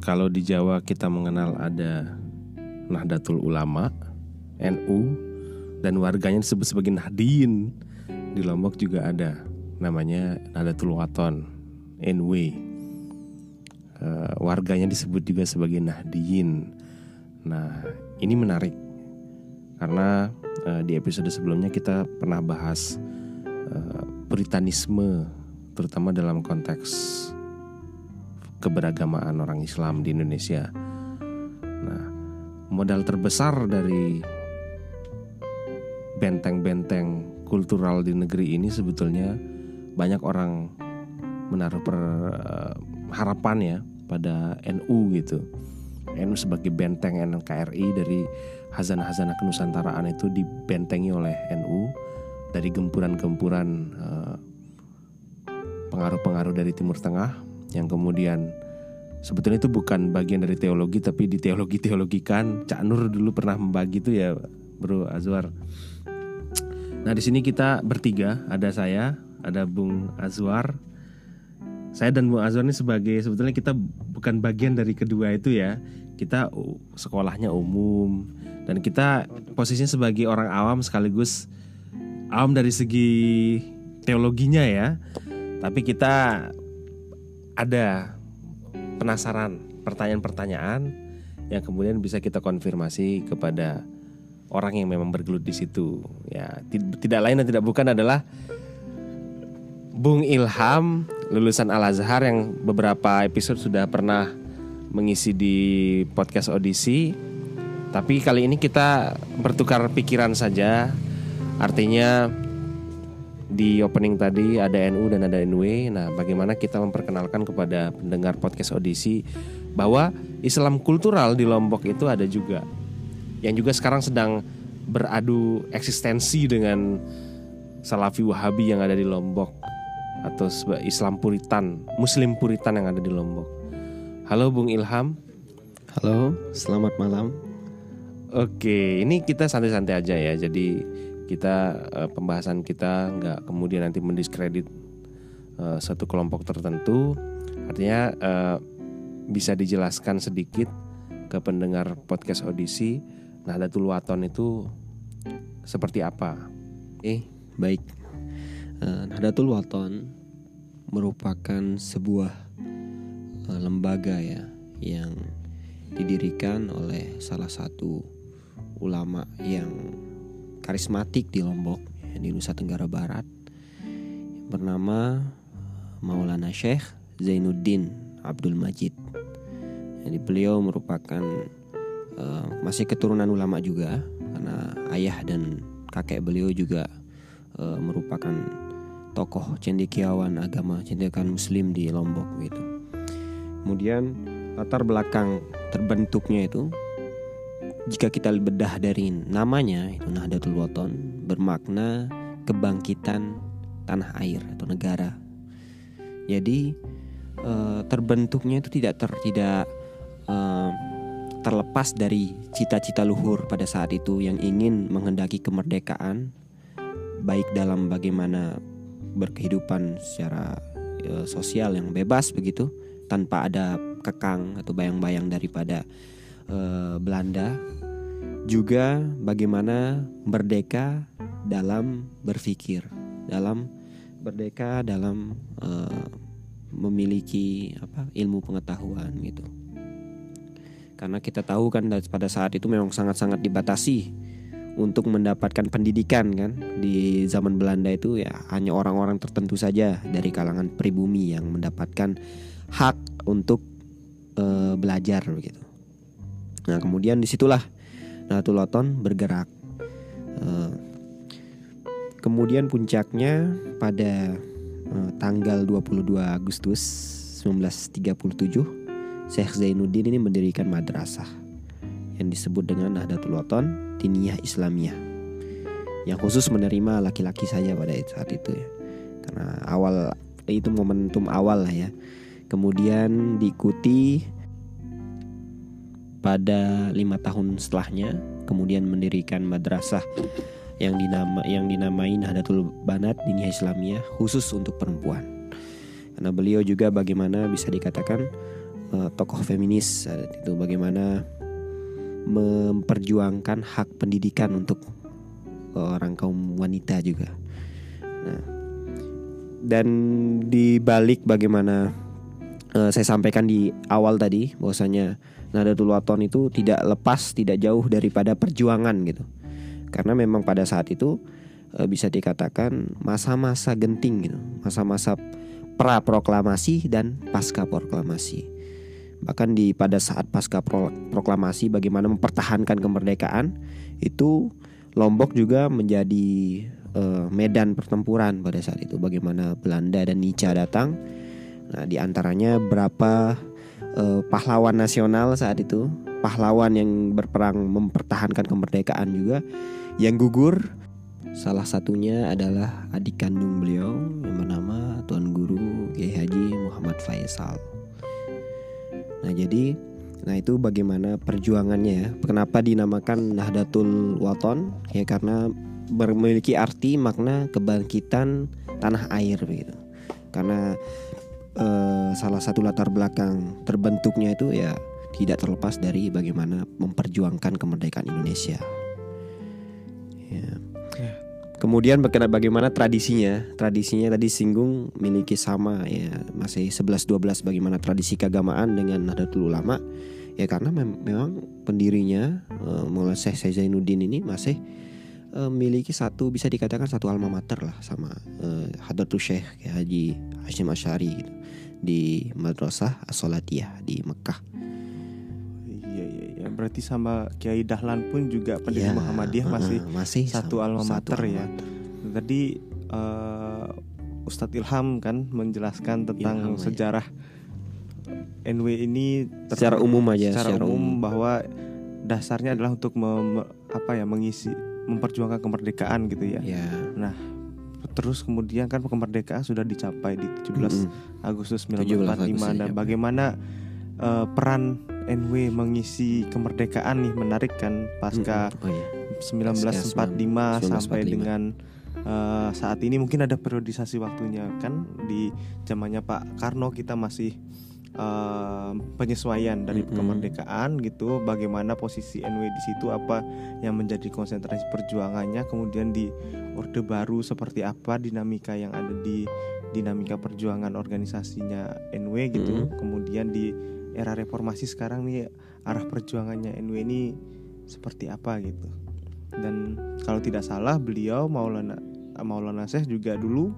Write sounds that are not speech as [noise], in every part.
kalau di Jawa kita mengenal ada Nahdlatul Ulama, NU, dan warganya disebut sebagai Nahdien. Di Lombok juga ada namanya Nahdlatul Waton, NW. Uh, warganya disebut juga sebagai Nahdien. Nah, ini menarik karena uh, di episode sebelumnya kita pernah bahas uh, Puritanisme, terutama dalam konteks keberagamaan orang Islam di Indonesia. Nah, modal terbesar dari benteng-benteng kultural di negeri ini sebetulnya banyak orang menaruh per, uh, harapan ya pada NU gitu. NU sebagai benteng NKRI dari hazanah-hazanah kenusantaraan itu dibentengi oleh NU dari gempuran-gempuran uh, pengaruh-pengaruh dari Timur Tengah yang kemudian sebetulnya itu bukan bagian dari teologi tapi di teologi teologikan Cak Nur dulu pernah membagi itu ya Bro Azwar. Nah di sini kita bertiga ada saya, ada Bung Azwar, saya dan Bung Azwar ini sebagai sebetulnya kita bukan bagian dari kedua itu ya. Kita sekolahnya umum dan kita posisinya sebagai orang awam sekaligus awam dari segi teologinya ya. Tapi kita ada penasaran pertanyaan-pertanyaan yang kemudian bisa kita konfirmasi kepada orang yang memang bergelut di situ. Ya, tidak lain dan tidak bukan adalah Bung Ilham lulusan Al Azhar yang beberapa episode sudah pernah mengisi di podcast audisi. Tapi kali ini kita bertukar pikiran saja. Artinya di opening tadi ada NU dan ada NW. Nah, bagaimana kita memperkenalkan kepada pendengar podcast audisi bahwa Islam kultural di Lombok itu ada juga. Yang juga sekarang sedang beradu eksistensi dengan Salafi Wahabi yang ada di Lombok atau Islam Puritan, Muslim Puritan yang ada di Lombok. Halo Bung Ilham. Halo, selamat malam. Oke, ini kita santai-santai aja ya. Jadi kita uh, pembahasan kita nggak kemudian nanti mendiskredit uh, satu kelompok tertentu artinya uh, bisa dijelaskan sedikit ke pendengar podcast audisi Nahdlatul Waton itu seperti apa? Eh, baik. Uh, Nahdlatul Waton merupakan sebuah lembaga ya yang didirikan oleh salah satu ulama yang karismatik di Lombok di Nusa Tenggara Barat bernama Maulana Syekh Zainuddin Abdul Majid. Jadi beliau merupakan uh, masih keturunan ulama juga karena ayah dan kakek beliau juga uh, merupakan tokoh cendekiawan agama cendekiawan muslim di Lombok gitu. Kemudian latar belakang terbentuknya itu jika kita bedah dari namanya itu Nahdlatul Waton bermakna kebangkitan tanah air atau negara. Jadi e, terbentuknya itu tidak ter, tidak e, terlepas dari cita-cita luhur pada saat itu yang ingin menghendaki kemerdekaan baik dalam bagaimana berkehidupan secara e, sosial yang bebas begitu tanpa ada kekang atau bayang-bayang daripada Belanda juga bagaimana merdeka dalam berpikir, dalam merdeka dalam uh, memiliki apa ilmu pengetahuan gitu. Karena kita tahu kan pada saat itu memang sangat-sangat dibatasi untuk mendapatkan pendidikan kan di zaman Belanda itu ya hanya orang-orang tertentu saja dari kalangan pribumi yang mendapatkan hak untuk uh, belajar begitu. Nah kemudian di situlah Nahdlatul bergerak. Uh, kemudian puncaknya pada uh, tanggal 22 Agustus 1937 Syekh Zainuddin ini mendirikan madrasah yang disebut dengan Nahdlatul Wathon Diniyah Islamiyah yang khusus menerima laki-laki saja pada saat itu ya karena awal itu momentum awal lah ya kemudian diikuti pada lima tahun setelahnya kemudian mendirikan madrasah yang dinama yang dinamai Nahdlatul Banat Diniyah Islamiyah khusus untuk perempuan. Karena beliau juga bagaimana bisa dikatakan uh, tokoh feminis saat itu bagaimana memperjuangkan hak pendidikan untuk orang kaum wanita juga. Nah, dan di balik bagaimana uh, saya sampaikan di awal tadi bahwasanya Nahdlatul Wathon itu tidak lepas, tidak jauh daripada perjuangan gitu. Karena memang pada saat itu uh, bisa dikatakan masa-masa genting gitu, masa-masa pra proklamasi dan pasca proklamasi. Bahkan di pada saat pasca pro, proklamasi bagaimana mempertahankan kemerdekaan itu Lombok juga menjadi uh, medan pertempuran pada saat itu bagaimana Belanda dan Nica datang. Nah, di antaranya berapa uh, pahlawan nasional saat itu, pahlawan yang berperang mempertahankan kemerdekaan juga yang gugur. Salah satunya adalah adik kandung beliau yang bernama Tuan Guru Kiai Haji Muhammad Faisal. Nah, jadi Nah itu bagaimana perjuangannya ya Kenapa dinamakan Nahdlatul Waton Ya karena memiliki arti makna kebangkitan tanah air begitu. Karena eh, salah satu latar belakang terbentuknya itu ya tidak terlepas dari bagaimana memperjuangkan kemerdekaan Indonesia. Ya. ya. Kemudian bagaimana tradisinya? Tradisinya tadi singgung miliki sama ya masih 11 12 bagaimana tradisi keagamaan dengan Nahdlatul Ulama. Ya karena mem memang pendirinya uh, Maulana Syekh Zainuddin ini masih memiliki satu bisa dikatakan satu alma mater lah sama uh, Hadratul Syekh Haji Hashim Asyari gitu di Madrasah As-Salatiyah di Mekah. Iya iya iya berarti sama Kiai Dahlan pun juga pendiri ya, Muhammadiyah masih uh, masih satu alma mater ya. Tadi uh, Ustadz Ilham kan menjelaskan tentang Ilham, ya. sejarah ya. NW ini secara umum aja secara, secara umum, umum bahwa dasarnya adalah untuk mem, apa ya mengisi memperjuangkan kemerdekaan gitu ya. Yeah. Nah, terus kemudian kan kemerdekaan sudah dicapai di 17 mm -hmm. Agustus 1945 dan ya. bagaimana uh, peran NW mengisi kemerdekaan nih menarik kan pasca mm -hmm. oh, iya. 1945 sampai 1945. dengan uh, saat ini mungkin ada periodisasi waktunya kan di zamannya Pak Karno kita masih uh, penyesuaian dari mm-hmm. kemerdekaan gitu bagaimana posisi NW di situ apa yang menjadi konsentrasi perjuangannya kemudian di orde baru seperti apa dinamika yang ada di dinamika perjuangan organisasinya NW gitu mm-hmm. kemudian di era reformasi sekarang nih arah perjuangannya NW ini seperti apa gitu dan kalau tidak salah beliau Maulana Maulana Syekh juga dulu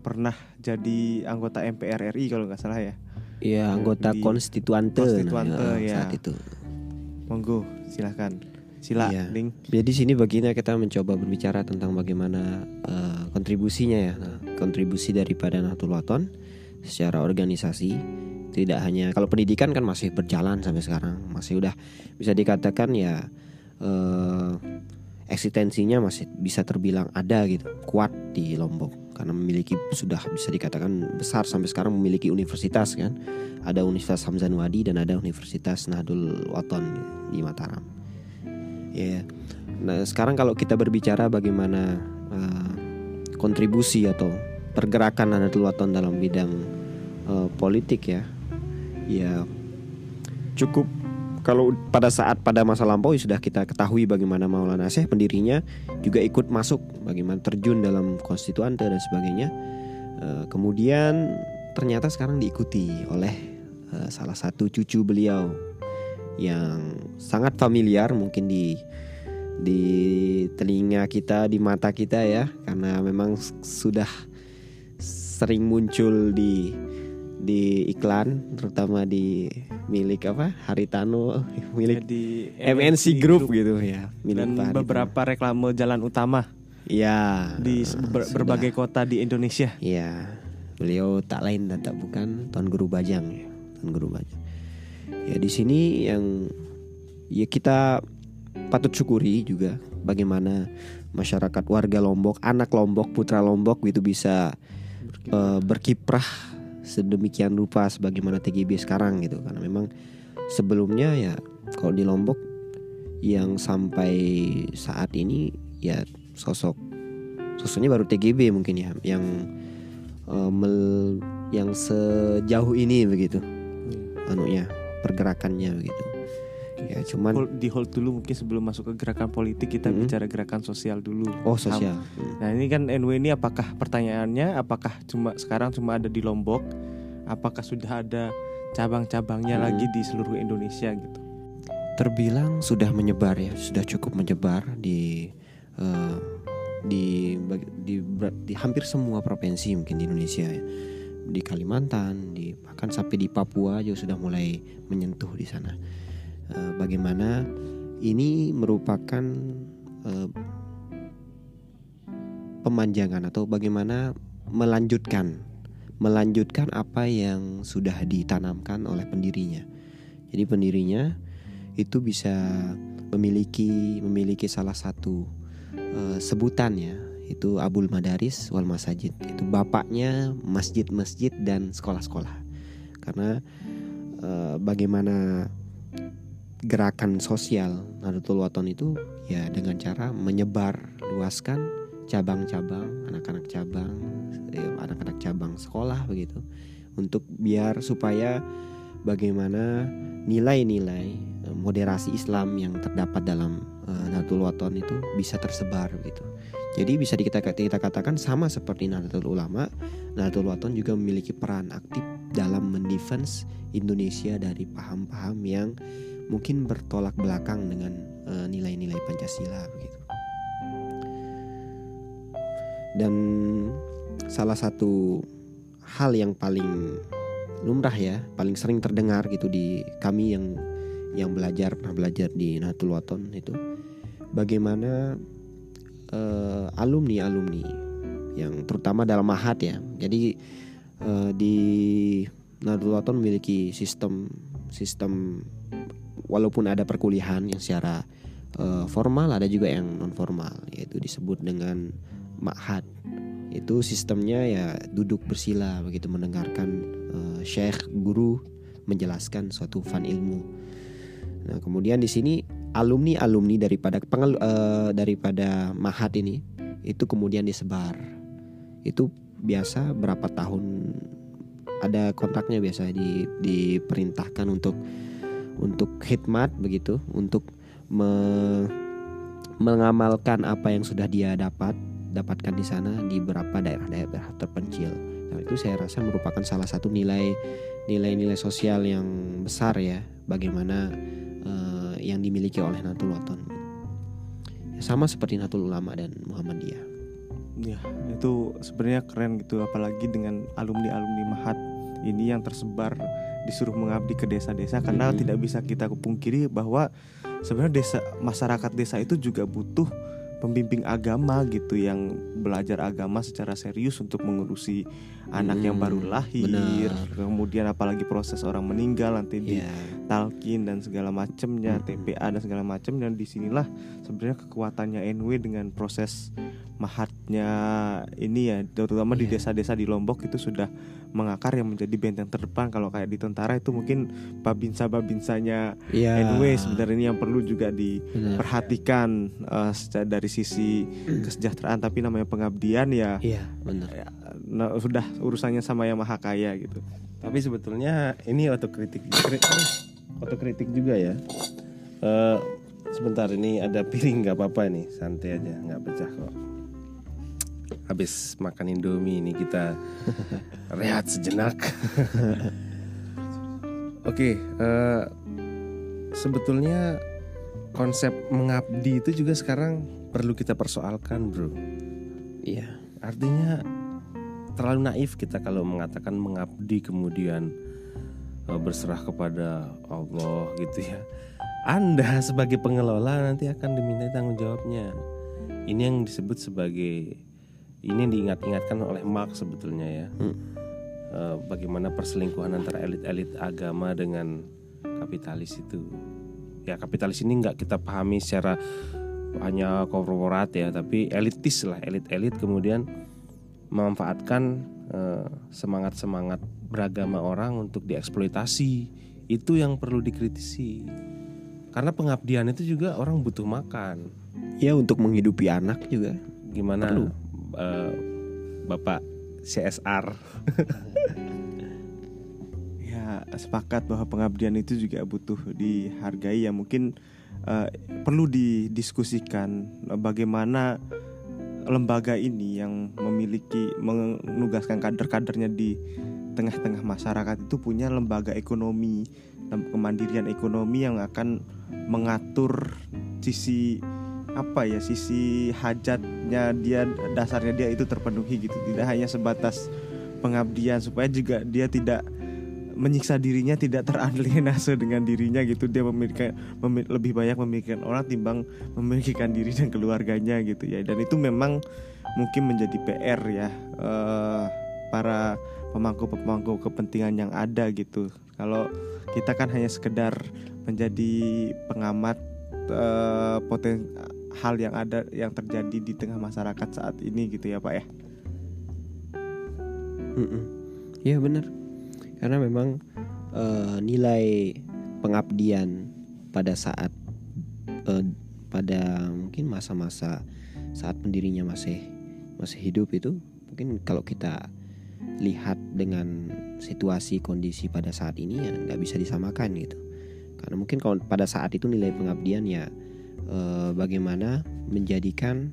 pernah jadi anggota MPR RI kalau nggak salah ya Iya anggota di konstituante, konstituante nah, ya. saat itu. Monggo silahkan. Sila, ya. Ding. Jadi sini baginya kita mencoba berbicara tentang bagaimana uh, kontribusinya ya, nah, kontribusi daripada Nahdlatul Wathon secara organisasi tidak hanya kalau pendidikan kan masih berjalan sampai sekarang masih udah bisa dikatakan ya uh, eksistensinya masih bisa terbilang ada gitu kuat di Lombok karena memiliki sudah bisa dikatakan besar sampai sekarang memiliki universitas kan ada Universitas Hamzan Wadi dan ada Universitas Nahdul Waton di Mataram ya yeah. nah sekarang kalau kita berbicara bagaimana uh, kontribusi atau pergerakan Nahdlatul Waton dalam bidang uh, politik ya ya cukup kalau pada saat pada masa lampau ya sudah kita ketahui bagaimana Maulana Syekh pendirinya juga ikut masuk bagaimana terjun dalam konstituante dan sebagainya. Uh, kemudian ternyata sekarang diikuti oleh uh, salah satu cucu beliau yang sangat familiar mungkin di di telinga kita, di mata kita ya, karena memang sudah sering muncul di di iklan terutama di milik apa? Haritano [laughs] milik ya, di MNC, Group, Group. gitu ya milik dan beberapa reklame jalan utama ya di ber sudah. berbagai kota di Indonesia. Ya beliau tak lain dan tak bukan Tuan Guru Bajang. Ya Tuan Guru Bajang. Ya di sini yang ya kita patut syukuri juga bagaimana masyarakat warga Lombok anak Lombok putra Lombok itu bisa berkiprah, uh, berkiprah sedemikian rupa sebagaimana TGB sekarang gitu. Karena memang sebelumnya ya kalau di Lombok yang sampai saat ini ya sosok sosoknya baru TGB mungkin ya yang uh, mel, yang sejauh ini begitu. Anunya pergerakannya begitu. Ya cuman Hold- di hold dulu mungkin sebelum masuk ke gerakan politik kita Mm-mm. bicara gerakan sosial dulu. oh sosial. Hmm. Nah ini kan NW ini apakah pertanyaannya apakah cuma sekarang cuma ada di Lombok, apakah sudah ada cabang-cabangnya Hmm. lagi di seluruh Indonesia gitu? terbilang sudah menyebar ya, sudah cukup menyebar di eh, di, di ber- di hampir semua provinsi mungkin di Indonesia ya. Di Kalimantan, di bahkan sampai di Papua juga sudah mulai menyentuh di sana. Eh, bagaimana ini merupakan eh, pemanjangan atau bagaimana melanjutkan melanjutkan apa yang sudah ditanamkan oleh pendirinya. Jadi pendirinya itu bisa memiliki memiliki salah satu eh, sebutan ya itu Abul Madaris wal Masajid itu bapaknya masjid-masjid dan sekolah-sekolah karena eh, bagaimana gerakan sosial Nahdlatul Wathon itu ya dengan cara menyebar luaskan cabang-cabang anak-anak cabang eh, anak-anak cabang sekolah begitu untuk biar supaya bagaimana nilai-nilai eh, moderasi Islam yang terdapat dalam eh, Nahdlatul Wathon itu bisa tersebar gitu. Jadi bisa kita kita katakan sama seperti Nahdlatul Ulama, Nahdlatul Wathon juga memiliki peran aktif dalam mendefense Indonesia dari paham-paham yang mungkin bertolak belakang dengan eh, nilai-nilai Pancasila begitu. Dan salah satu hal yang paling lumrah ya, paling sering terdengar gitu di kami yang yang belajar pernah belajar di Nahdlatul Wathon itu bagaimana eh, alumni-alumni yang terutama dalam mahat ya. Jadi eh, di Nahdlatul Wathon memiliki sistem sistem walaupun ada perkuliahan yang secara eh, formal ada juga yang non formal yaitu disebut dengan ma'had itu sistemnya ya duduk bersila begitu mendengarkan eh, syekh guru menjelaskan suatu fan ilmu. Nah kemudian di sini alumni alumni daripada pengel, eh, daripada mahat ini itu kemudian disebar. Itu biasa berapa tahun ada kontraknya biasa di diperintahkan untuk untuk khidmat begitu untuk me- mengamalkan apa yang sudah dia dapat dapatkan di sana di beberapa daerah-daerah terpencil. Nah, itu saya rasa merupakan salah satu nilai nilai-nilai sosial yang besar ya bagaimana eh, yang dimiliki oleh Nahdlatul Wathon. Ya, sama seperti Nahdlatul Ulama dan Muhammadiyah. Ya itu sebenarnya keren gitu apalagi dengan alumni-alumni Mahat ini yang tersebar disuruh mengabdi ke desa-desa karena tidak bisa kita pungkiri bahwa sebenarnya desa masyarakat desa itu juga butuh pembimbing agama gitu yang belajar agama secara serius untuk mengurusi anak yang Hmm, baru lahir benar. kemudian apalagi proses orang meninggal nanti di Ya, talkin dan segala macamnya, Mm-mm. TPA dan segala macam dan di sinilah sebenarnya kekuatannya NW dengan proses mahatnya ini ya terutama di Iya. desa-desa di Lombok itu sudah mengakar yang menjadi benteng terdepan kalau kayak di tentara itu mungkin babinsa-babinsanya ya, NW sebenarnya ini yang perlu juga diperhatikan eh, secara dari sisi kesejahteraan tapi namanya pengabdian ya Iya, benar. ya, nah, sudah urusannya sama yang maha kaya gitu. Tapi sebetulnya ini otokritik kri- otokritik juga ya. Eh, sebentar ini ada piring nggak apa-apa nih, santai aja, nggak pecah kok. Habis makan Indomie ini kita rehat sejenak. [laughs] Oke, eh, sebetulnya konsep mengabdi itu juga sekarang perlu kita persoalkan, bro. Iya. Artinya terlalu naif kita kalau mengatakan mengabdi kemudian eh, berserah kepada Allah gitu ya. Anda sebagai pengelola nanti akan diminta tanggung jawabnya. Ini yang disebut sebagai ini yang diingat-ingatkan oleh Marx sebetulnya ya. Hmm. Eh, bagaimana perselingkuhan antara elit-elit agama dengan kapitalis itu. Ya kapitalis ini nggak kita pahami secara hanya korporat ya, tapi elitis lah, elit-elit kemudian memanfaatkan eh, semangat-semangat beragama orang untuk dieksploitasi. Itu yang perlu dikritisi. Karena pengabdian itu juga orang butuh makan. Ya untuk menghidupi anak juga. Gimana Perlu. eh, Bapak CSR? [laughs] Ya sepakat bahwa pengabdian itu juga butuh dihargai ya mungkin uh, perlu didiskusikan bagaimana lembaga ini yang memiliki menugaskan kader-kadernya di tengah-tengah masyarakat itu punya lembaga ekonomi kemandirian ekonomi yang akan mengatur sisi apa ya sisi hajatnya dia dasarnya dia itu terpenuhi gitu. Tidak hanya sebatas pengabdian supaya juga dia tidak menyiksa dirinya tidak teralienase dengan dirinya gitu. Dia memiliki memil, lebih banyak memikirkan orang timbang memikirkan diri dan keluarganya gitu ya. Dan itu memang mungkin menjadi PR ya uh, para pemangku-pemangku kepentingan yang ada gitu. Kalau kita kan hanya sekedar menjadi pengamat uh, poten hal yang ada yang terjadi di tengah masyarakat saat ini gitu ya pak ya? Iya benar karena memang uh, nilai pengabdian pada saat uh, pada mungkin masa-masa saat pendirinya masih masih hidup itu mungkin kalau kita lihat dengan situasi kondisi pada saat ini ya nggak bisa disamakan gitu. Karena mungkin kalau pada saat itu nilai pengabdian ya uh, bagaimana menjadikan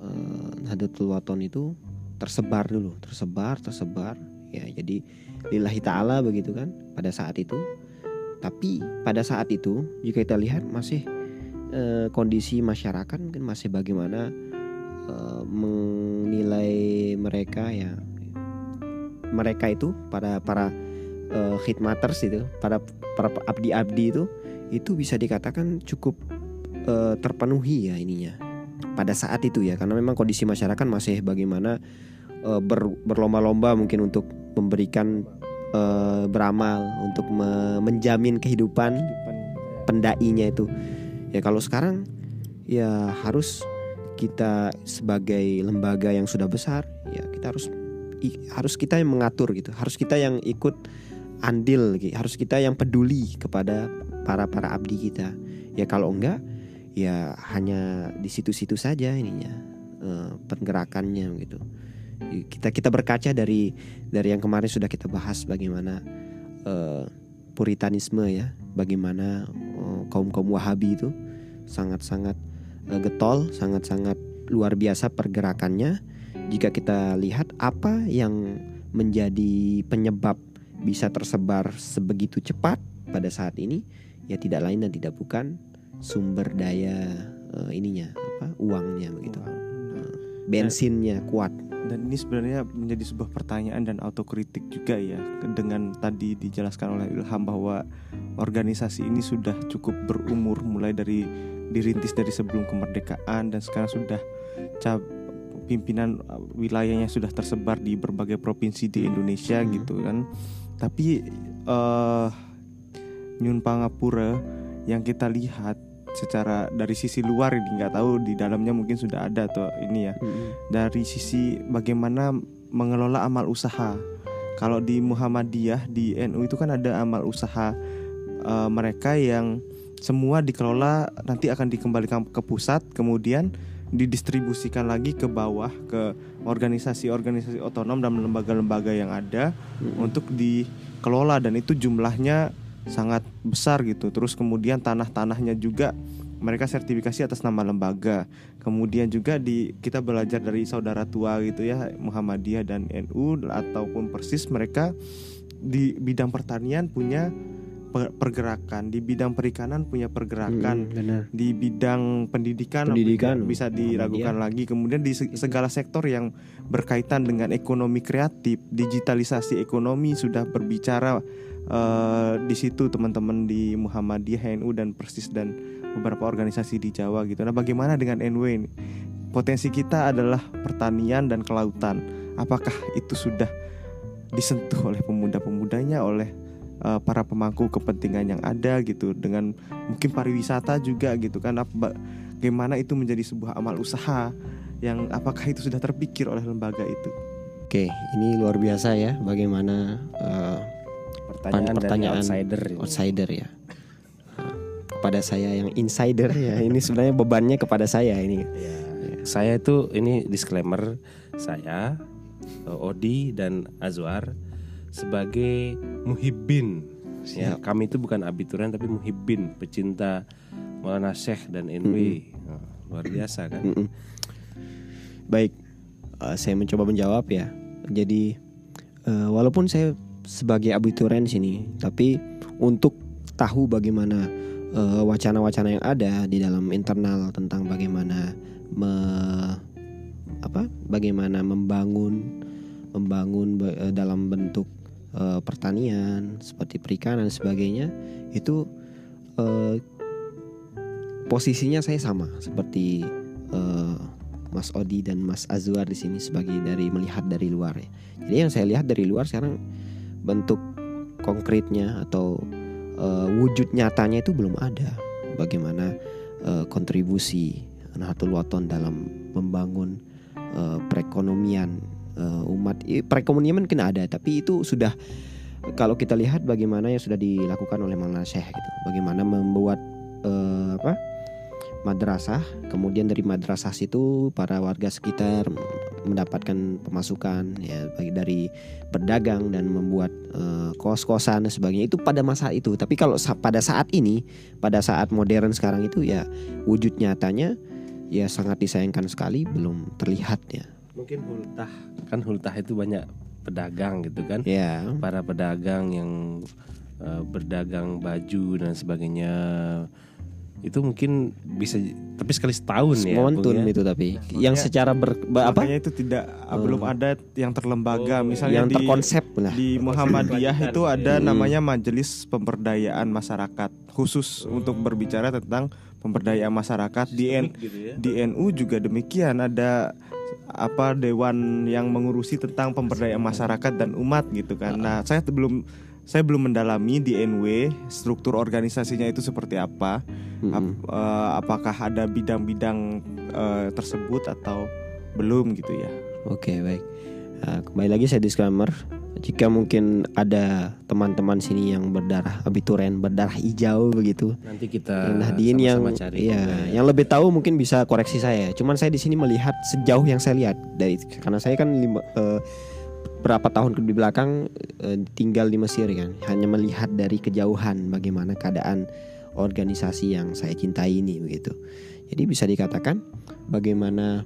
uh, Nahdlatul Wathon itu tersebar dulu tersebar tersebar ya jadi lillahi ta'ala begitu kan pada saat itu. Tapi pada saat itu jika kita lihat masih e, kondisi masyarakat mungkin masih bagaimana e, menilai mereka ya. Mereka itu para para e, khidmaters itu para para abdi-abdi itu itu bisa dikatakan cukup e, terpenuhi ya ininya. Pada saat itu ya karena memang kondisi masyarakat masih bagaimana uh, ber, berlomba-lomba mungkin untuk memberikan uh, beramal untuk me menjamin kehidupan pendainya itu. Ya kalau sekarang ya harus kita sebagai lembaga yang sudah besar ya kita harus harus kita yang mengatur gitu. Harus kita yang ikut andil gitu. harus kita yang peduli kepada para para abdi kita. Ya kalau enggak ya hanya di situ-situ saja ininya uh, pergerakannya gitu kita kita berkaca dari dari yang kemarin sudah kita bahas bagaimana uh, puritanisme ya. Bagaimana uh, kaum kaum wahabi itu sangat sangat uh, getol sangat sangat luar biasa pergerakannya. Jika kita lihat apa yang menjadi penyebab bisa tersebar sebegitu cepat pada saat ini? Ya tidak lain dan tidak bukan sumber daya uh, ininya apa uangnya begitu. Uh, bensinnya kuat dan ini sebenarnya menjadi sebuah pertanyaan dan autokritik juga ya dengan tadi dijelaskan oleh Ilham bahwa organisasi ini sudah cukup berumur mulai dari dirintis dari sebelum kemerdekaan dan sekarang sudah cap pimpinan uh, wilayahnya sudah tersebar di berbagai provinsi di Indonesia hmm. gitu kan tapi uh, Nyun Pangapura yang kita lihat secara dari sisi luar ini nggak tahu di dalamnya mungkin sudah ada atau ini ya hmm. dari sisi bagaimana mengelola amal usaha kalau di Muhammadiyah di NU itu kan ada amal usaha uh, mereka yang semua dikelola nanti akan dikembalikan ke pusat kemudian didistribusikan lagi ke bawah ke organisasi-organisasi otonom dan lembaga-lembaga yang ada hmm. untuk dikelola dan itu jumlahnya sangat besar gitu. Terus kemudian tanah-tanahnya juga mereka sertifikasi atas nama lembaga. Kemudian juga di kita belajar dari saudara tua gitu ya Muhammadiyah dan NU ataupun Persis mereka di bidang pertanian punya pergerakan di bidang perikanan punya pergerakan hmm, di bidang pendidikan, pendidikan bisa diragukan iya. lagi kemudian di segala sektor yang berkaitan dengan ekonomi kreatif digitalisasi ekonomi sudah berbicara uh, di situ teman-teman di Muhammadiyah, NU dan Persis dan beberapa organisasi di Jawa gitu. Nah, bagaimana dengan NW ini? Potensi kita adalah pertanian dan kelautan. Apakah itu sudah disentuh oleh pemuda-pemudanya, oleh uh, para pemangku kepentingan yang ada gitu dengan mungkin pariwisata juga gitu kan bagaimana itu menjadi sebuah amal usaha yang apakah itu sudah terpikir oleh lembaga itu? Oke, ini luar biasa ya bagaimana uh, pertanyaan, pertanyaan outsider outsider ya kepada saya yang insider ya [laughs] ini sebenarnya bebannya kepada saya ini ya. saya itu ini disclaimer saya Odi dan Azwar sebagai muhibin Ya, kami itu bukan abiturian tapi muhibbin, pecinta Maulana Syekh dan NW. Nah, luar biasa kan? Mm-mm. Baik, eh, saya mencoba menjawab ya. Jadi eh, walaupun saya sebagai abiturien sini, tapi untuk tahu bagaimana eh, wacana-wacana yang ada di dalam internal tentang bagaimana me- apa, bagaimana membangun membangun ba- eh, dalam bentuk eh, pertanian seperti perikanan sebagainya itu eh, posisinya saya sama seperti eh, Mas Odi dan Mas Azwar di sini sebagai dari melihat dari luar ya. Jadi yang saya lihat dari luar sekarang bentuk konkretnya atau eh, wujud nyatanya itu belum ada. Bagaimana eh, kontribusi Nahdlatul Wathon dalam membangun eh, perekonomian eh, umat. Perekonomian mungkin ada, tapi itu sudah kalau kita lihat bagaimana yang sudah dilakukan oleh Maulana Syekh gitu. Bagaimana membuat eh, apa? Madrasah, kemudian dari madrasah situ para warga sekitar mendapatkan pemasukan ya bagi dari berdagang dan membuat eh, kos-kosan dan sebagainya itu pada masa itu. Tapi kalau sa- pada saat ini, pada saat modern sekarang itu ya wujud nyatanya ya sangat disayangkan sekali belum terlihat ya. Mungkin hultah kan hultah itu banyak pedagang gitu kan? Ya, Para pedagang yang eh, berdagang baju dan sebagainya itu mungkin bisa tapi sekali setahun ya. Ya? itu tapi yang secara ber, ba- apa itu tidak belum ada yang terlembaga Oh, misalnya yang di terkonsep lah. di Muhammadiyah itu ada Hmm. namanya Majelis Pemberdayaan Masyarakat khusus untuk berbicara tentang pemberdayaan masyarakat di N- gitu ya. di NU juga demikian ada apa dewan yang mengurusi tentang pemberdayaan masyarakat dan umat gitu kan. Nah, saya belum saya belum mendalami di NW struktur organisasinya itu seperti apa. Mm-mm. Ap- eh, apakah ada bidang-bidang eh, tersebut atau belum gitu ya. Oke baik. Nah, kembali lagi saya disclaimer. Jika mungkin ada teman-teman sini yang berdarah abituren, berdarah hijau begitu, Nanti kita Nahdien yang cari ya. yang lebih tahu mungkin bisa koreksi saya. Cuman saya di sini melihat sejauh yang saya lihat dari karena saya kan lima, eh, berapa tahun ke belakang eh, tinggal di Mesir kan, hanya melihat dari kejauhan bagaimana keadaan organisasi yang saya cintai ini begitu. Jadi bisa dikatakan bagaimana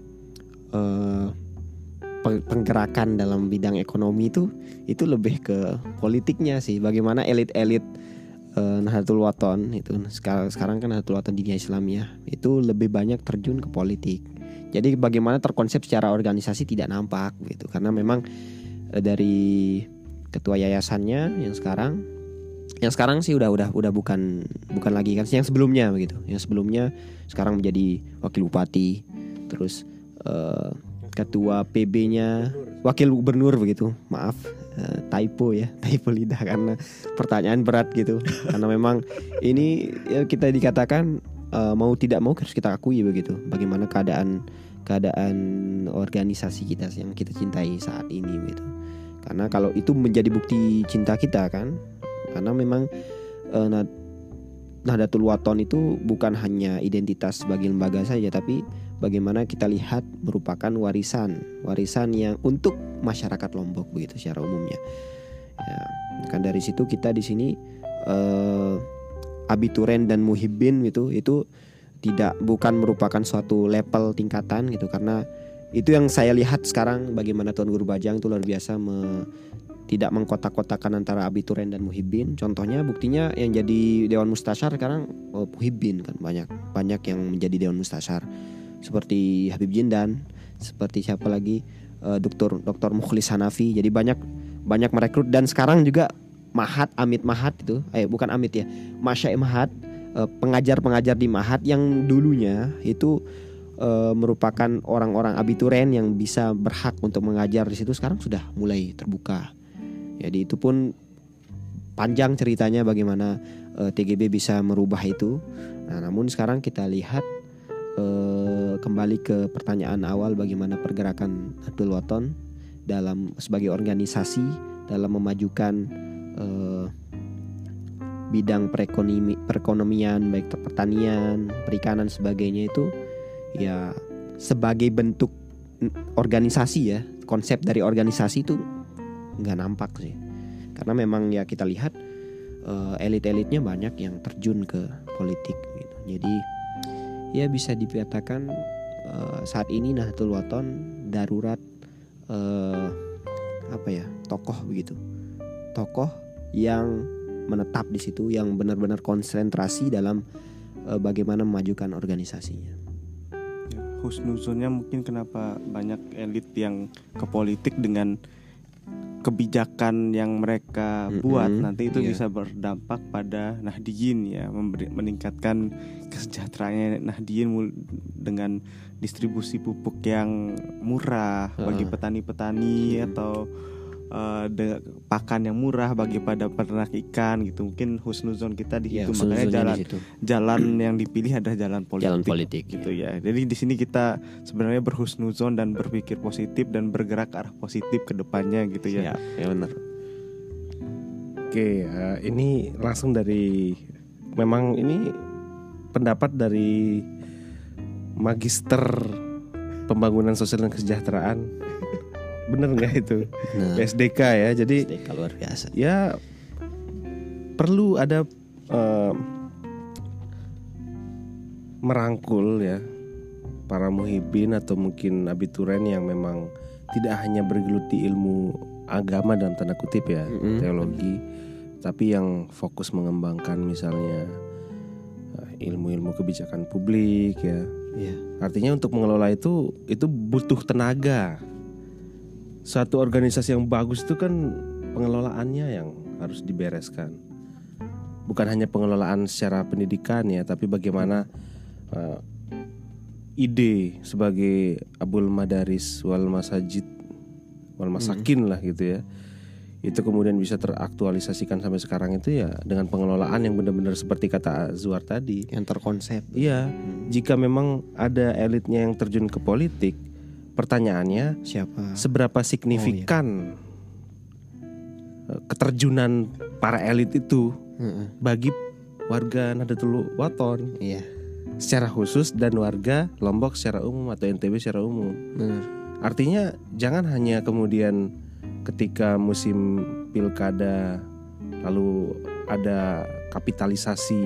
pe- penggerakan dalam bidang ekonomi itu itu lebih ke politiknya sih. Bagaimana elit-elit eh, Nahdlatul Wathon itu sekarang sekarang kan Nahdlatul Wathon Diniyah Islamiyah itu lebih banyak terjun ke politik. Jadi bagaimana terkonsep secara organisasi tidak nampak gitu karena memang dari ketua yayasannya yang sekarang yang sekarang sih udah udah udah bukan bukan lagi kan yang sebelumnya begitu. Yang sebelumnya sekarang menjadi wakil bupati terus eh, ketua PB-nya wakil gubernur begitu. Maaf eh, typo ya, [laughs] typo lidah karena pertanyaan berat gitu. karena memang ini ya kita dikatakan eh, mau tidak mau harus kita akui begitu. Bagaimana keadaan keadaan organisasi kita yang kita cintai saat ini gitu. Karena kalau itu menjadi bukti cinta kita kan, karena memang eh, Nah- Nahdlatul Wathon itu bukan hanya identitas sebagai lembaga saja, tapi bagaimana kita lihat merupakan warisan, warisan yang untuk masyarakat Lombok begitu secara umumnya. Ya, kan dari situ kita di sini eh, abituren dan muhibbin gitu itu tidak bukan merupakan suatu level tingkatan gitu karena itu yang saya lihat sekarang bagaimana Tuan Guru Bajang itu luar biasa me- tidak mengkotak-kotakan antara abituren dan muhibbin. Contohnya buktinya yang jadi dewan mustasyar sekarang oh, muhibbin kan banyak banyak yang menjadi dewan mustasyar seperti Habib Jindan, seperti siapa lagi eh, Dokter Dokter Mukhlis Hanafi. Jadi banyak banyak merekrut dan sekarang juga Mahat Amit Mahat itu, eh bukan Amit ya, Masya Mahat eh, pengajar-pengajar di Mahat yang dulunya itu eh, merupakan orang-orang abituren yang bisa berhak untuk mengajar di situ sekarang sudah mulai terbuka. Jadi itu pun panjang ceritanya bagaimana eh, TGB bisa merubah itu. Nah, namun sekarang kita lihat eh, kembali ke pertanyaan awal bagaimana pergerakan Nahdlatul Wathon dalam sebagai organisasi dalam memajukan eh, bidang perekonomi perekonomian baik pertanian, perikanan sebagainya itu ya sebagai bentuk organisasi ya konsep dari organisasi itu nggak nampak sih karena memang ya kita lihat eh, elit-elitnya banyak yang terjun ke politik gitu. Jadi ya bisa dikatakan eh, saat ini Nahdlatul Wathon darurat eh, apa ya tokoh begitu tokoh yang menetap di situ yang benar-benar konsentrasi dalam eh, bagaimana memajukan organisasinya. Ya, husnuzonnya mungkin kenapa banyak elit yang ke politik dengan kebijakan yang mereka Mm-mm, buat nanti itu iya. bisa berdampak pada Nahdiyin ya memberi, meningkatkan kesejahteraannya Nahdiyin dengan distribusi pupuk yang murah bagi Ah. petani-petani Mm. atau eh, de- pakan yang murah bagi pada peternak ikan gitu mungkin husnuzon kita di Ya, situ makanya jalan di situ. jalan yang dipilih adalah jalan politik, Jalan politik, gitu ya. Jadi di sini kita sebenarnya berhusnuzon dan berpikir positif dan bergerak ke arah positif ke depannya gitu ya. Ya, ya benar. Oke, eh, ini langsung dari memang ini pendapat dari Magister Pembangunan Sosial dan Kesejahteraan. Bener nggak [laughs] itu? Nah, SDK ya. Jadi SDK luar biasa. ya perlu ada eh, merangkul ya para muhibin atau mungkin abituren yang memang tidak hanya bergeluti ilmu agama dalam tanda kutip ya Mm-mm. teologi tapi yang fokus mengembangkan misalnya eh, ilmu-ilmu kebijakan publik ya Iya. Artinya untuk mengelola itu itu butuh tenaga. Suatu organisasi yang bagus itu kan pengelolaannya yang harus dibereskan. Bukan hanya pengelolaan secara pendidikan ya, tapi bagaimana eh, ide sebagai abul madaris wal masajid wal masakin lah gitu ya. Itu kemudian bisa teraktualisasikan sampai sekarang itu ya dengan pengelolaan yang benar-benar seperti kata Azwar tadi. Yang terkonsep. Iya, jika memang ada elitnya yang terjun ke politik, pertanyaannya Siapa? seberapa signifikan eh, keterjunan para elit itu Heeh. bagi warga Nahdlatul Wathon Iya. secara khusus dan warga Lombok secara umum atau NTB secara umum. Benar. Artinya jangan hanya kemudian ketika musim pilkada lalu ada kapitalisasi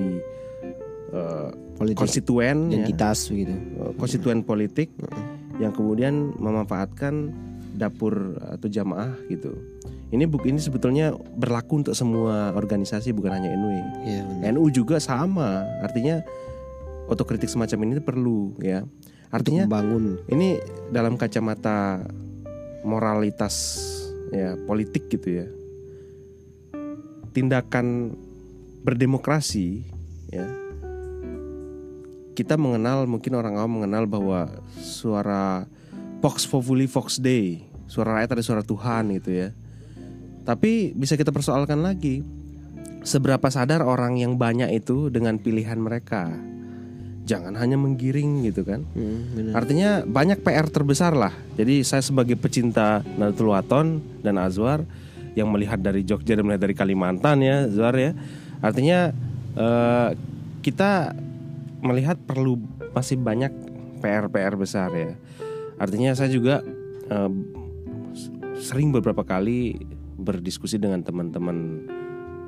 eh, Politik konstituen ya. identitas begitu. konstituen politik yang kemudian memanfaatkan dapur atau jamaah gitu. Ini buk ini sebetulnya berlaku untuk semua organisasi bukan hanya NU. Benar. NU juga sama. Artinya otokritik semacam ini perlu ya. Artinya membangun ini dalam kacamata moralitas ya politik gitu ya. Tindakan berdemokrasi ya. Kita mengenal mungkin orang awam mengenal bahwa suara Vox Populi Vox Dei, suara rakyat ada suara Tuhan gitu ya. Tapi bisa kita persoalkan lagi seberapa sadar orang yang banyak itu dengan pilihan mereka. Jangan hanya menggiring gitu kan. Hmm. Artinya banyak PR terbesar lah. Jadi saya sebagai pecinta Nahdlatul Wathon dan Azwar yang melihat dari Jogja dan melihat dari Kalimantan ya, Azwar ya. Artinya eh, kita melihat perlu masih banyak PR-PR besar ya. Artinya saya juga eh, sering beberapa kali berdiskusi dengan teman-teman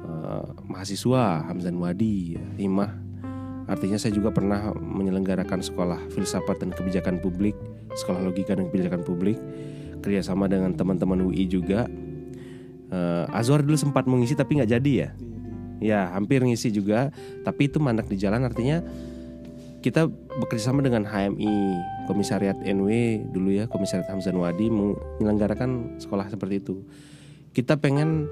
eh, mahasiswa Hamzan Wadi, Himah Artinya saya juga pernah menyelenggarakan sekolah filsafat dan kebijakan publik, sekolah logika dan kebijakan publik, kerjasama dengan teman-teman UI juga. Eh, Azwar dulu sempat mengisi tapi nggak jadi ya. Ya hampir ngisi juga, tapi itu mandak di jalan artinya kita bekerjasama dengan HMI Komisariat NW dulu ya Komisariat Hamzan Wadi menyelenggarakan sekolah seperti itu. Kita pengen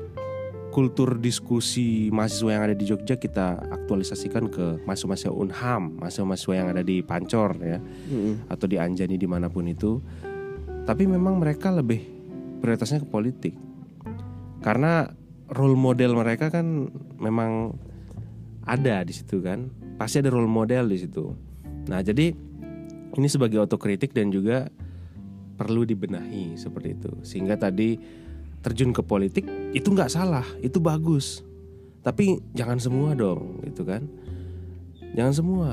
kultur diskusi mahasiswa yang ada di Jogja kita aktualisasikan ke mahasiswa-mahasiswa Unham, mahasiswa-mahasiswa yang ada di Pancor ya Mm-mm. atau di Anjani di mana pun itu. Tapi memang mereka lebih prioritasnya ke politik karena role model mereka kan memang ada di situ kan, pasti ada role model di situ. Nah jadi ini sebagai otokritik dan juga perlu dibenahi seperti itu sehingga tadi terjun ke politik itu nggak salah itu bagus tapi jangan semua dong gitu kan jangan semua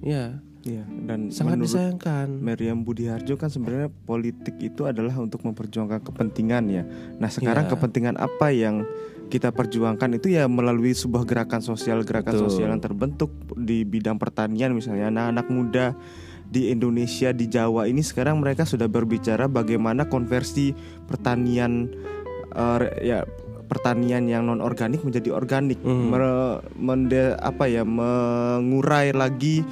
ya Iya, dan sangat disayangkan Meriam Budiharjo kan sebenarnya politik itu adalah untuk memperjuangkan kepentingan ya. Nah sekarang Iya. kepentingan apa yang kita perjuangkan itu ya melalui sebuah gerakan sosial gerakan Betul. sosial yang terbentuk di bidang pertanian misalnya anak-anak muda di Indonesia di Jawa ini sekarang mereka sudah berbicara bagaimana konversi pertanian re- ya pertanian yang non organik menjadi organik Hmm. Mere- mende- apa ya mengurai lagi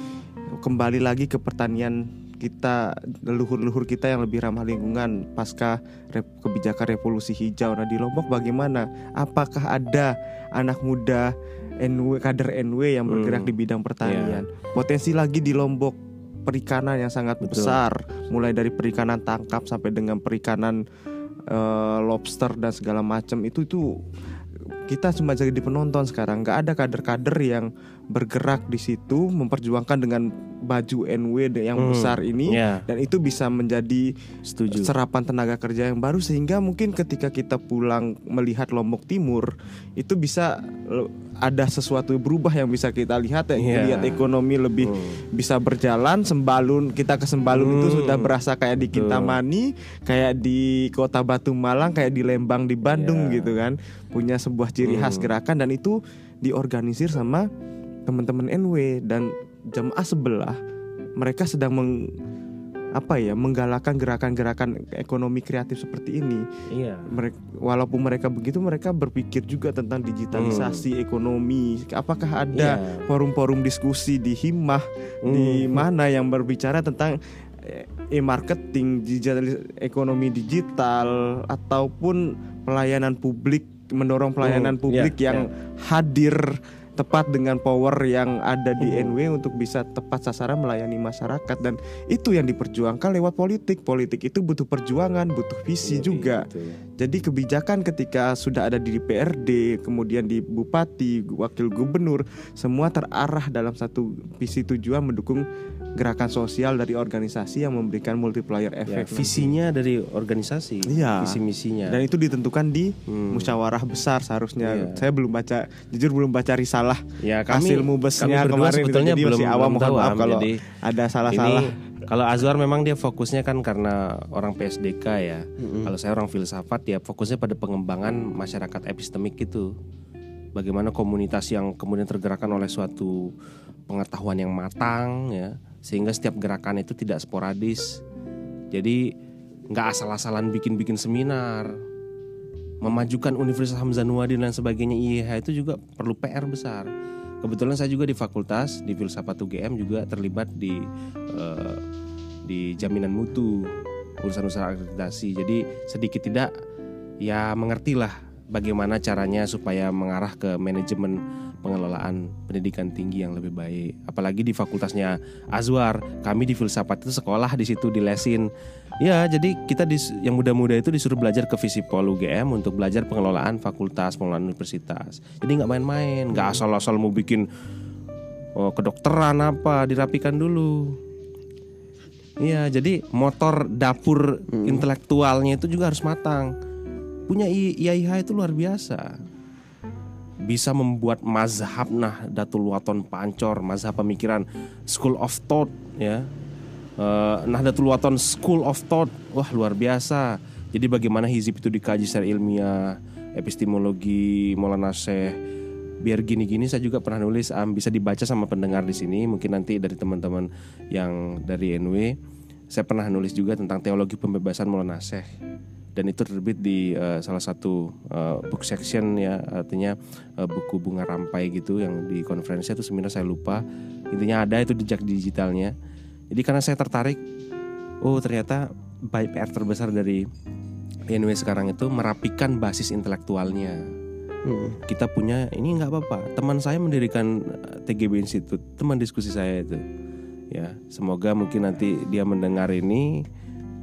kembali lagi ke pertanian kita leluhur-leluhur kita yang lebih ramah lingkungan pasca rep- kebijakan revolusi hijau. Nah di Lombok bagaimana? Apakah ada anak muda NW kader NW yang bergerak Hmm. di bidang pertanian? Potensi lagi di Lombok perikanan yang sangat Betul. besar, mulai dari perikanan tangkap sampai dengan perikanan eh, lobster dan segala macam itu itu kita cuma jadi penonton sekarang nggak ada kader-kader yang bergerak di situ memperjuangkan dengan baju NW yang Hmm. besar ini Ya, dan itu bisa menjadi setuju. serapan tenaga kerja yang baru sehingga mungkin ketika kita pulang melihat Lombok Timur itu bisa eh, ada sesuatu berubah yang bisa kita lihat ya Iya. lihat ekonomi lebih Hmm. bisa berjalan sembalun kita ke sembalun itu Hmm. sudah berasa kayak di. Kintamani kayak di kota Batu Malang kayak di Lembang di Bandung Ya. gitu kan punya sebuah ciri khas Hmm. gerakan dan itu diorganisir sama teman-teman NW dan jemaah sebelah mereka sedang meng apa ya menggalakkan gerakan-gerakan ekonomi kreatif seperti ini Iya. mereka walaupun mereka begitu mereka berpikir juga tentang digitalisasi ekonomi apakah ada Iya. forum-forum diskusi di himmah di Hmm. mana yang berbicara tentang eh, e-marketing digital ekonomi digital ataupun pelayanan publik mendorong pelayanan Hmm, publik ya, yang hadir tepat dengan power yang ada di Hmm. NW untuk bisa tepat sasaran melayani masyarakat dan itu yang diperjuangkan lewat politik politik itu butuh perjuangan butuh visi Iya, juga ya. jadi kebijakan ketika sudah ada di DPRD, kemudian di bupati, wakil gubernur, semua terarah dalam satu visi tujuan mendukung gerakan sosial dari organisasi yang memberikan multiplier Ya, efek. visinya dari organisasi, Iya. visi misinya. Dan itu ditentukan di Hmm. musyawarah besar seharusnya. Iya. Saya belum baca, jujur belum baca risalah ya kami hasil mubesnya kami kemarin itu. sebetulnya Jadi belum masih awam, belum mohon tahu, maaf kalau Jadi ada salah-salah. kalau Azwar memang dia fokusnya kan karena orang PSDK ya. Mm-mm. Kalau saya orang filsafat ya fokusnya pada pengembangan masyarakat epistemik gitu. Bagaimana komunitas yang kemudian tergerakkan oleh suatu pengetahuan yang matang ya, sehingga setiap gerakan itu tidak sporadis. Jadi nggak asal-asalan bikin-bikin seminar, memajukan Universitas Hamzah dan sebagainya IIH itu juga perlu PR besar. Kebetulan saya juga di fakultas di filsafat UGM juga terlibat di eh, di jaminan mutu urusan usaha akreditasi. Jadi sedikit tidak ya mengertilah bagaimana caranya supaya mengarah ke manajemen pengelolaan pendidikan tinggi yang lebih baik. Apalagi di fakultasnya Azwar, kami di filsafat itu sekolah di situ dilesin. Ya, jadi kita dis- yang muda-muda itu disuruh belajar ke Visipol UGM untuk belajar pengelolaan fakultas, pengelolaan universitas. Jadi nggak main-main, nggak asal-asal mau bikin oh, kedokteran apa dirapikan dulu. Iya, jadi motor dapur intelektualnya itu juga harus matang. Punya IAIH itu luar biasa. Bisa membuat mazhab nah Datul Waton Pancor, mazhab pemikiran School of Thought ya. Eh, Nahdlatul Waton School of Thought, wah luar biasa. Jadi bagaimana hizib itu dikaji secara ilmiah, epistemologi, Maulana Syekh. Biar gini-gini saya juga pernah nulis, am, bisa dibaca sama pendengar di sini. Mungkin nanti dari teman-teman yang dari NW, saya pernah nulis juga tentang teologi pembebasan Maulana Syekh. Dan itu terbit di eh, salah satu eh, book section ya, artinya eh, buku bunga rampai gitu yang di konferensi itu seminar saya lupa. Intinya ada itu jejak digitalnya. Jadi karena saya tertarik, oh ternyata baik PR terbesar dari NW sekarang itu merapikan basis intelektualnya. Mm. Kita punya ini nggak apa-apa. Teman saya mendirikan TGB Institute, teman diskusi saya itu. Ya, semoga mungkin nanti dia mendengar ini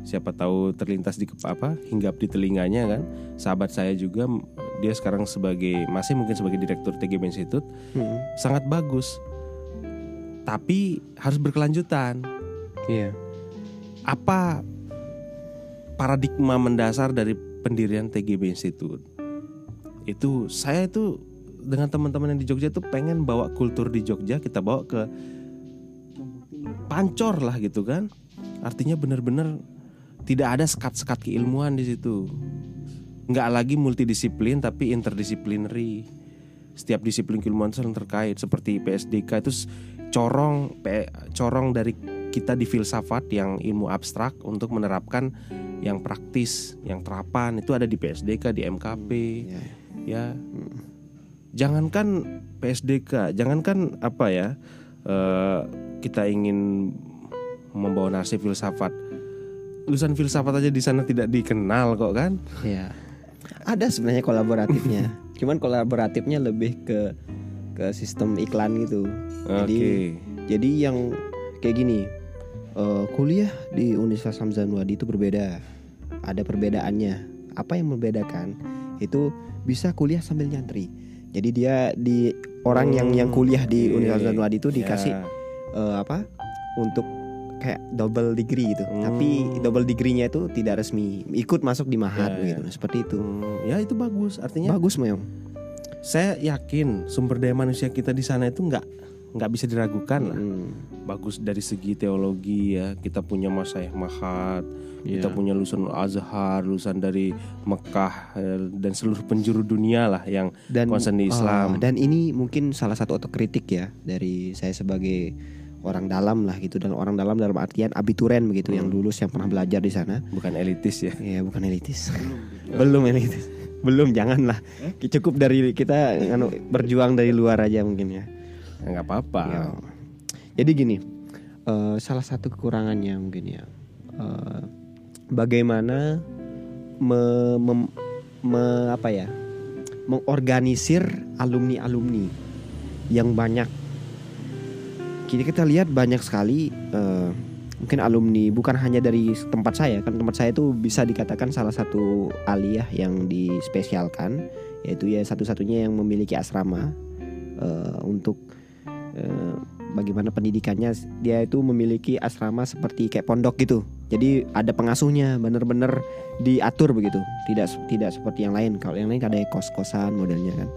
siapa tahu terlintas di apa hinggap di telinganya kan. Sahabat saya juga dia sekarang sebagai masih mungkin sebagai direktur TGB Institute Mm. sangat bagus. Tapi harus berkelanjutan. Iya. apa paradigma mendasar dari pendirian TGB Institute itu saya itu dengan teman-teman yang di Jogja tuh pengen bawa kultur di Jogja kita bawa ke pancor lah gitu kan artinya benar-benar tidak ada sekat-sekat keilmuan di situ. Nggak lagi multidisiplin tapi interdisciplinary setiap disiplin keilmuan itu saling terkait seperti PSDK itu corong corong dari kita di filsafat yang ilmu abstrak untuk menerapkan yang praktis yang terapan. Itu ada di PSDK di MKP Ya. ya. Jangankan PSDK jangankan apa ya eh, kita ingin membawa nasib filsafat lulusan filsafat aja di sana tidak dikenal kok kan Ya. Ada sebenarnya kolaboratifnya. [laughs] Cuman kolaboratifnya lebih ke ke sistem iklan gitu. oke Jadi jadi yang kayak gini. eh, kuliah di Universitas Hamzah Nuadi itu berbeda. Ada perbedaannya. Apa yang membedakan? Itu bisa kuliah sambil nyantri. Jadi dia di orang yang yang kuliah di Oke. Universitas Nuadi itu dikasih Ya. eh, apa? Untuk kayak double degree gitu. Hmm. Tapi double degree-nya itu tidak resmi. Ikut masuk di Mahat Ya, ya. gitu. Seperti itu. Hmm, ya itu bagus artinya Bagus, Meong. saya yakin sumber daya manusia kita di sana itu nggak nggak bisa diragukan lah Hmm. bagus dari segi teologi ya kita punya Mas Syekh Mahat kita Iya. punya lulusan Azhar lulusan dari Mekah eh, dan seluruh penjuru dunia lah yang dan concern di Islam. ah, dan ini mungkin salah satu otokritik ya dari saya sebagai orang dalam lah gitu dan orang dalam dalam artian abituren begitu yang lulus yang pernah belajar di sana. Bukan elitis ya? Ya bukan elitis. Belum. Elitis. Belum janganlah. Cukup dari kita anu, berjuang dari luar aja mungkin ya. Ya, nggak apa-apa. Ya. Jadi gini, eh, salah satu kekurangannya mungkin ya, eh, bagaimana me, mem- me- apa ya, mengorganisir alumni alumni yang banyak. Kita kita lihat banyak sekali, eh, mungkin alumni bukan hanya dari tempat saya kan tempat saya itu bisa dikatakan salah satu aliyah yang dispesialkan, yaitu ya satu-satunya yang memiliki asrama eh, untuk eh, bagaimana pendidikannya dia itu memiliki asrama seperti kayak pondok gitu. Jadi ada pengasuhnya bener-bener diatur begitu. Tidak tidak seperti yang lain. Kalau yang lain ada kos-kosan modelnya kan.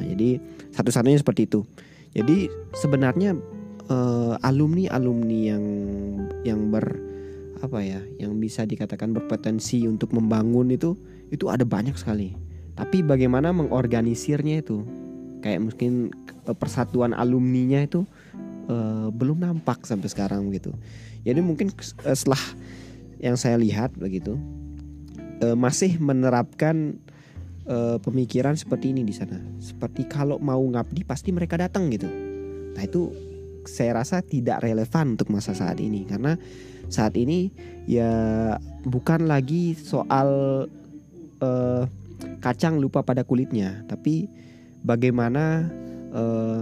Nah jadi satu-satunya seperti itu. Jadi sebenarnya alumni alumni yang yang ber apa ya yang bisa dikatakan berpotensi untuk membangun itu itu ada banyak sekali tapi bagaimana mengorganisirnya itu kayak mungkin eh, persatuan alumninya itu eh, belum nampak sampai sekarang gitu. Jadi mungkin eh, setelah yang saya lihat begitu eh, masih menerapkan eh, pemikiran seperti ini di sana. Seperti kalau mau ngabdi pasti mereka datang gitu. Nah itu saya rasa tidak relevan untuk masa saat ini. Karena saat ini ya bukan lagi soal eh, kacang lupa pada kulitnya, tapi bagaimana eh,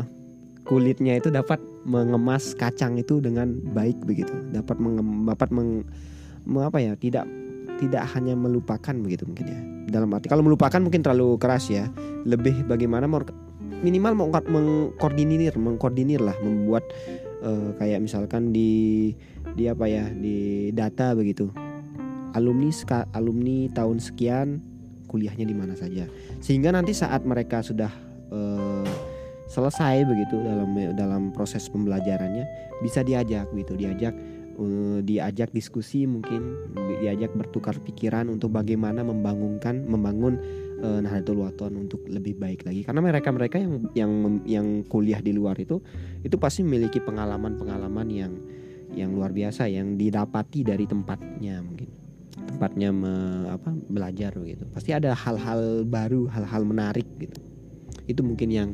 kulitnya itu dapat mengemas kacang itu dengan baik begitu. Dapat mengem, dapat meng, me- apa ya tidak tidak hanya melupakan begitu mungkin ya. Dalam arti kalau melupakan mungkin terlalu keras ya. Lebih bagaimana minimal mengko- mengkoordinir mengkoordinir lah membuat eh, kayak misalkan di di apa ya di data begitu. Alumni alumni tahun sekian kuliahnya di mana saja. Sehingga nanti saat mereka sudah eh, selesai begitu dalam dalam proses pembelajarannya bisa diajak gitu diajak eh, diajak diskusi mungkin diajak bertukar pikiran untuk bagaimana membangunkan membangun eh, Nahdlatul Wathon untuk lebih baik lagi. Karena mereka mereka yang yang yang kuliah di luar itu itu pasti memiliki pengalaman-pengalaman yang yang luar biasa yang didapati dari tempatnya mungkin. Tempatnya me- apa belajar gitu. Pasti ada hal-hal baru hal-hal menarik gitu. Itu mungkin yang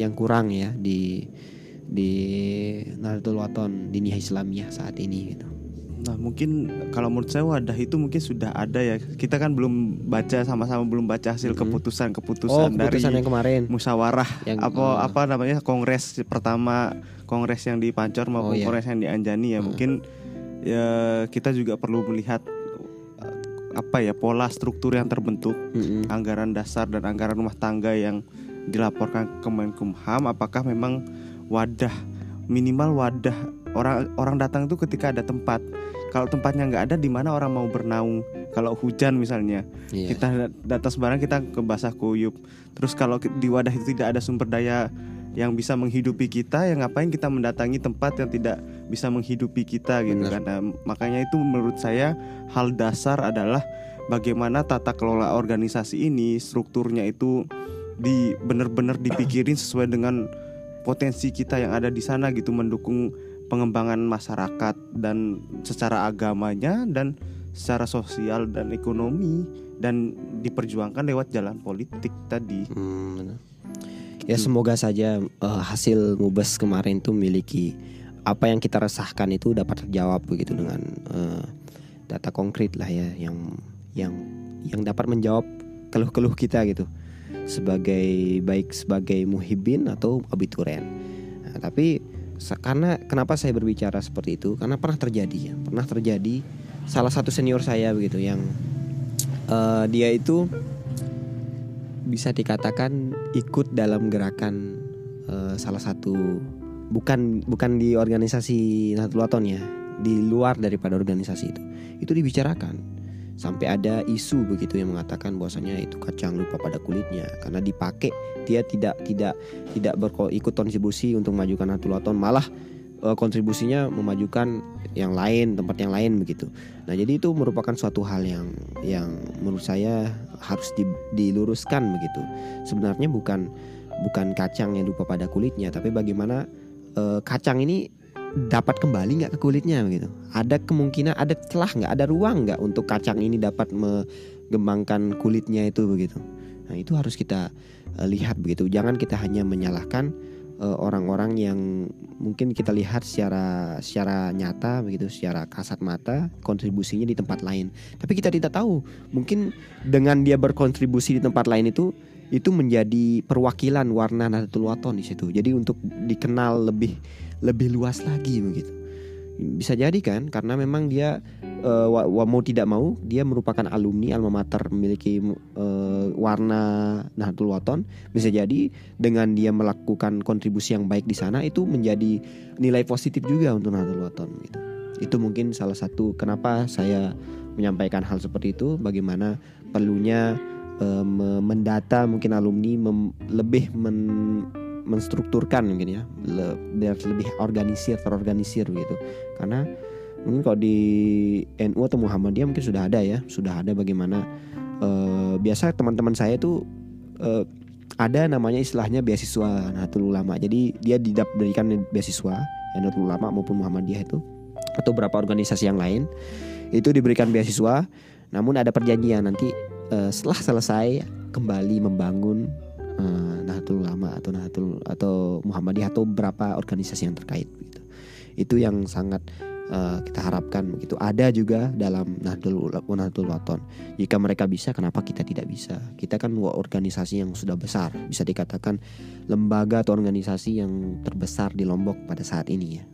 yang kurang ya di di Nahdlatul Wathon diniyah Islamiyah saat ini gitu. Nah mungkin kalau menurut saya wadah itu mungkin sudah ada ya Kita kan belum baca sama-sama belum baca hasil keputusan-keputusan Oh, keputusan dari yang kemarin. musyawarah Yang- apa oh. apa namanya kongres pertama kongres yang di Pancor maupun Oh, iya. kongres yang di Anjani ya Hmm. mungkin ya kita juga perlu melihat eh, apa ya pola struktur yang terbentuk Mm-mm. anggaran dasar dan anggaran rumah tangga yang dilaporkan ke Kemenkumham apakah memang wadah minimal wadah orang orang datang itu ketika ada tempat kalau tempatnya nggak ada di mana orang mau bernaung kalau hujan misalnya Iya. kita dat- datang sembarang kita ke basah kuyup terus kalau di wadah itu tidak ada sumber daya yang bisa menghidupi kita ya ngapain kita mendatangi tempat yang tidak bisa menghidupi kita gitu Benar. kan Nah, makanya itu menurut saya hal dasar adalah bagaimana tata kelola organisasi ini strukturnya itu di benar-benar dipikirin sesuai dengan potensi kita yang ada di sana gitu mendukung pengembangan masyarakat dan secara agamanya dan secara sosial dan ekonomi dan diperjuangkan lewat jalan politik tadi. Hmm. Ya semoga saja eh, hasil mubes kemarin tuh memiliki apa yang kita resahkan itu dapat terjawab begitu dengan eh, data konkret lah ya yang yang yang dapat menjawab keluh-keluh kita gitu sebagai baik sebagai muhibin atau abituren. Nah, tapi karena kenapa saya berbicara seperti itu? Karena pernah terjadi ya, pernah terjadi salah satu senior saya begitu yang eh, dia itu bisa dikatakan ikut dalam gerakan eh, salah satu bukan bukan di organisasi Nahdlatul ya, di luar daripada organisasi itu. Itu dibicarakan sampai ada isu begitu yang mengatakan bahwasanya itu kacang lupa pada kulitnya karena dipakai dia tidak tidak tidak berko ikut kontribusi untuk memajukan Nahdlatul Wathon malah eh, kontribusinya memajukan yang lain tempat yang lain begitu. Nah jadi itu merupakan suatu hal yang yang menurut saya harus di- diluruskan begitu. Sebenarnya bukan bukan kacang yang lupa pada kulitnya, tapi bagaimana eh, kacang ini dapat kembali nggak ke kulitnya begitu. Ada kemungkinan, ada celah nggak, ada ruang nggak untuk kacang ini dapat mengembangkan kulitnya itu begitu. Nah itu harus kita eh, lihat begitu. Jangan kita hanya menyalahkan eh, orang-orang yang mungkin kita lihat secara secara nyata begitu, secara kasat mata kontribusinya di tempat lain. Tapi kita tidak tahu mungkin dengan dia berkontribusi di tempat lain itu itu menjadi perwakilan warna Nahdlatul Wathon di situ. Jadi untuk dikenal lebih lebih luas lagi begitu. Bisa jadi kan karena memang dia eh, wa- mau tidak mau dia merupakan alumni alma mater memiliki eh, warna Nahdlatul Wathon. Bisa jadi dengan dia melakukan kontribusi yang baik di sana itu menjadi nilai positif juga untuk Nahdlatul Wathon gitu. Itu mungkin salah satu kenapa saya menyampaikan hal seperti itu bagaimana perlunya me- mendata mungkin alumni lebih men- menstrukturkan mungkin ya. Biar lebih organisir terorganisir gitu karena mungkin kalau di NU atau Muhammadiyah mungkin sudah ada ya sudah ada bagaimana eh, biasa teman-teman saya tuh eh, ada namanya istilahnya beasiswa Nahdlatul Ulama. Jadi dia diberikan beasiswa Nahdlatul Ulama maupun Muhammadiyah itu atau beberapa organisasi yang lain itu diberikan beasiswa. Namun ada perjanjian nanti eh, setelah selesai kembali membangun Nahdlatul Ulama atau Nahdlatul atau Muhammadiyah atau beberapa organisasi yang terkait gitu. Itu yang sangat eh, kita harapkan begitu. Ada juga dalam Nahdlatul Nahdlatul Wathon. Jika mereka bisa kenapa kita tidak bisa? Kita kan organisasi yang sudah besar, bisa dikatakan lembaga atau organisasi yang terbesar di Lombok pada saat ini ya.